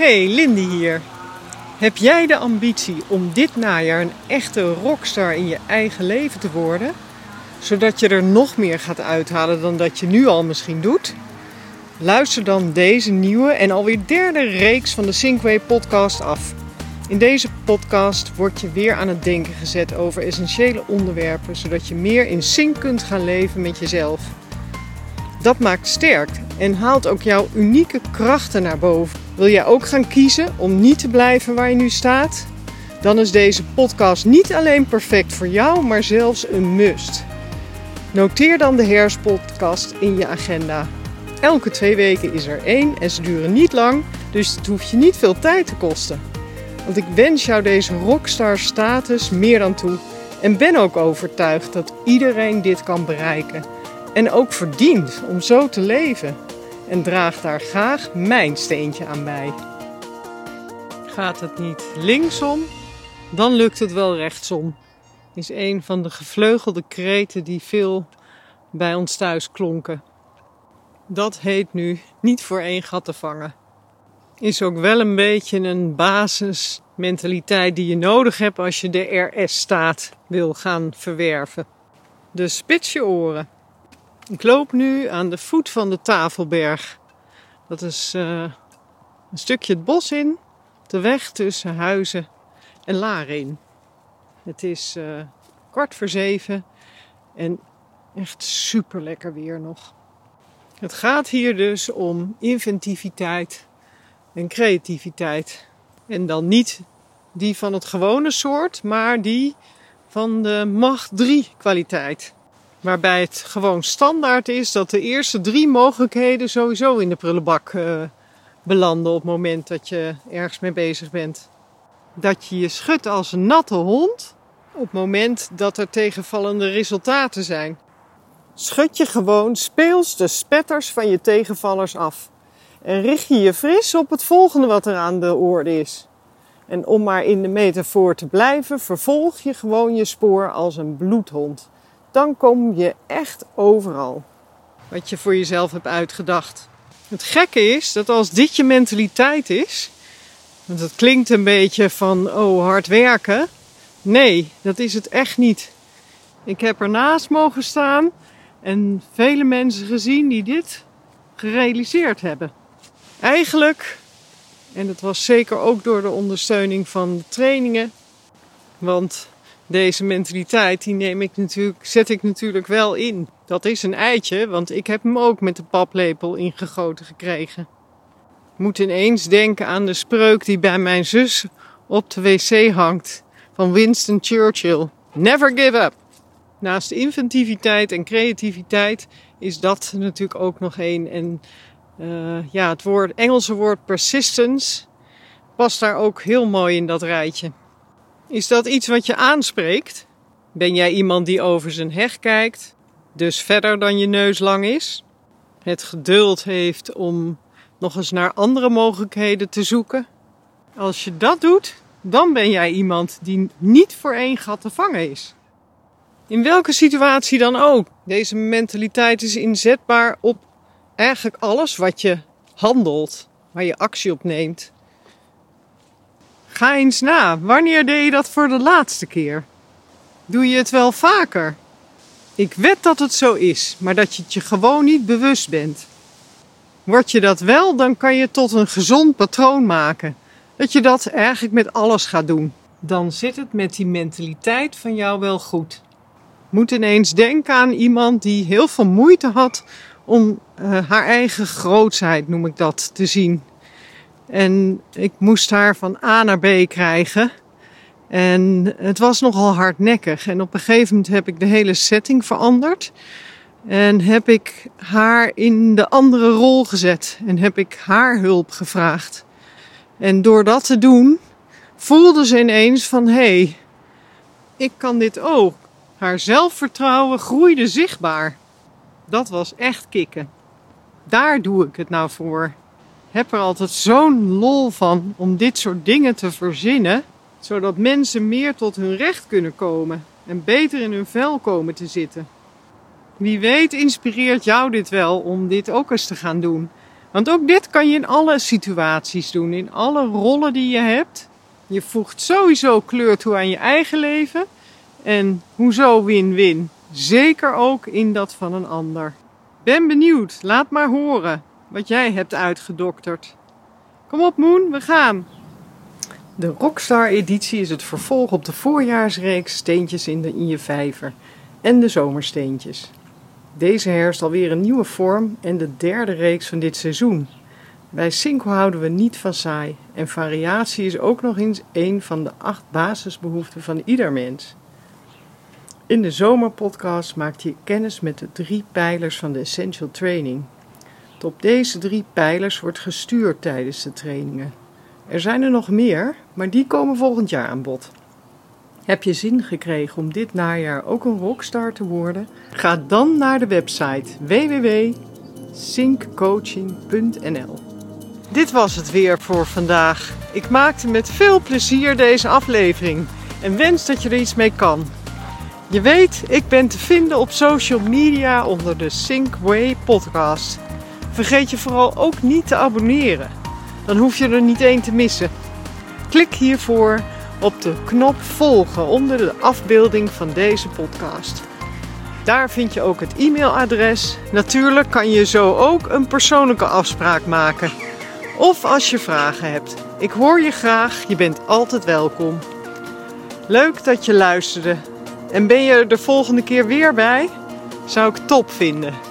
Hey, Lindy hier. Heb jij de ambitie om dit najaar een echte rockstar in je eigen leven te worden? Zodat je er nog meer gaat uithalen dan dat je nu al misschien doet? Luister dan deze nieuwe en alweer derde reeks van de Sinkway podcast af. In deze podcast word je weer aan het denken gezet over essentiële onderwerpen, zodat je meer in sync kunt gaan leven met jezelf. Dat maakt sterk en haalt ook jouw unieke krachten naar boven. Wil jij ook gaan kiezen om niet te blijven waar je nu staat? Dan is deze podcast niet alleen perfect voor jou, maar zelfs een must. Noteer dan de herfstpodcast in je agenda. Elke twee weken is er één en ze duren niet lang, dus het hoeft je niet veel tijd te kosten. Want ik wens jou deze rockstar status meer dan toe en ben ook overtuigd dat iedereen dit kan bereiken en ook verdient om zo te leven. En draag daar graag mijn steentje aan bij. Gaat het niet linksom, dan lukt het wel rechtsom. Is een van de gevleugelde kreten die veel bij ons thuis klonken. Dat heet nu niet voor één gat te vangen. Is ook wel een beetje een basismentaliteit die je nodig hebt als je de RS-staat wil gaan verwerven. Dus spits je oren. Ik loop nu aan de voet van de Tafelberg. Dat is uh, een stukje het bos in, de weg tussen Huizen en Laren Het is uh, kwart voor zeven en echt super lekker weer nog. Het gaat hier dus om inventiviteit en creativiteit. En dan niet die van het gewone soort, maar die van de macht 3 kwaliteit. Waarbij het gewoon standaard is dat de eerste drie mogelijkheden sowieso in de prullenbak uh, belanden op het moment dat je ergens mee bezig bent. Dat je je schudt als een natte hond op het moment dat er tegenvallende resultaten zijn. Schud je gewoon speels de spetters van je tegenvallers af. En richt je je fris op het volgende wat er aan de orde is. En om maar in de metafoor te blijven, vervolg je gewoon je spoor als een bloedhond dan kom je echt overal. Wat je voor jezelf hebt uitgedacht. Het gekke is dat als dit je mentaliteit is, want het klinkt een beetje van oh hard werken. Nee, dat is het echt niet. Ik heb ernaast mogen staan en vele mensen gezien die dit gerealiseerd hebben. Eigenlijk, en dat was zeker ook door de ondersteuning van de trainingen, want deze mentaliteit, die neem ik natuurlijk, zet ik natuurlijk wel in. Dat is een eitje, want ik heb hem ook met de paplepel ingegoten gekregen. Ik moet ineens denken aan de spreuk die bij mijn zus op de wc hangt. Van Winston Churchill. Never give up. Naast inventiviteit en creativiteit is dat natuurlijk ook nog één. En uh, ja, het woord, Engelse woord persistence past daar ook heel mooi in dat rijtje. Is dat iets wat je aanspreekt? Ben jij iemand die over zijn heg kijkt, dus verder dan je neus lang is? Het geduld heeft om nog eens naar andere mogelijkheden te zoeken? Als je dat doet, dan ben jij iemand die niet voor één gat te vangen is. In welke situatie dan ook. Deze mentaliteit is inzetbaar op eigenlijk alles wat je handelt, waar je actie op neemt. Ga eens na. Wanneer deed je dat voor de laatste keer? Doe je het wel vaker? Ik weet dat het zo is, maar dat je het je gewoon niet bewust bent. Word je dat wel, dan kan je tot een gezond patroon maken. Dat je dat eigenlijk met alles gaat doen. Dan zit het met die mentaliteit van jou wel goed. Moet ineens denken aan iemand die heel veel moeite had om uh, haar eigen grootsheid, noem ik dat, te zien. En ik moest haar van A naar B krijgen. En het was nogal hardnekkig. En op een gegeven moment heb ik de hele setting veranderd. En heb ik haar in de andere rol gezet. En heb ik haar hulp gevraagd. En door dat te doen, voelde ze ineens van hé, hey, ik kan dit ook. Haar zelfvertrouwen groeide zichtbaar. Dat was echt kicken. Daar doe ik het nou voor heb er altijd zo'n lol van om dit soort dingen te verzinnen, zodat mensen meer tot hun recht kunnen komen en beter in hun vel komen te zitten. Wie weet inspireert jou dit wel om dit ook eens te gaan doen. Want ook dit kan je in alle situaties doen, in alle rollen die je hebt. Je voegt sowieso kleur toe aan je eigen leven. En hoezo win-win? Zeker ook in dat van een ander. Ben benieuwd, laat maar horen wat jij hebt uitgedokterd. Kom op Moon, we gaan! De Rockstar-editie is het vervolg op de voorjaarsreeks Steentjes in, de, in je vijver en de zomersteentjes. Deze herfst alweer een nieuwe vorm en de derde reeks van dit seizoen. Bij Cinco houden we niet van saai en variatie is ook nog eens een van de acht basisbehoeften van ieder mens. In de zomerpodcast maakt je kennis met de drie pijlers van de Essential Training. Op deze drie pijlers wordt gestuurd tijdens de trainingen. Er zijn er nog meer, maar die komen volgend jaar aan bod. Heb je zin gekregen om dit najaar ook een rockstar te worden? Ga dan naar de website www.synccoaching.nl. Dit was het weer voor vandaag. Ik maakte met veel plezier deze aflevering en wens dat je er iets mee kan. Je weet, ik ben te vinden op social media onder de Sync podcast. Vergeet je vooral ook niet te abonneren. Dan hoef je er niet één te missen. Klik hiervoor op de knop volgen onder de afbeelding van deze podcast. Daar vind je ook het e-mailadres. Natuurlijk kan je zo ook een persoonlijke afspraak maken. Of als je vragen hebt. Ik hoor je graag, je bent altijd welkom. Leuk dat je luisterde. En ben je er de volgende keer weer bij? Zou ik top vinden.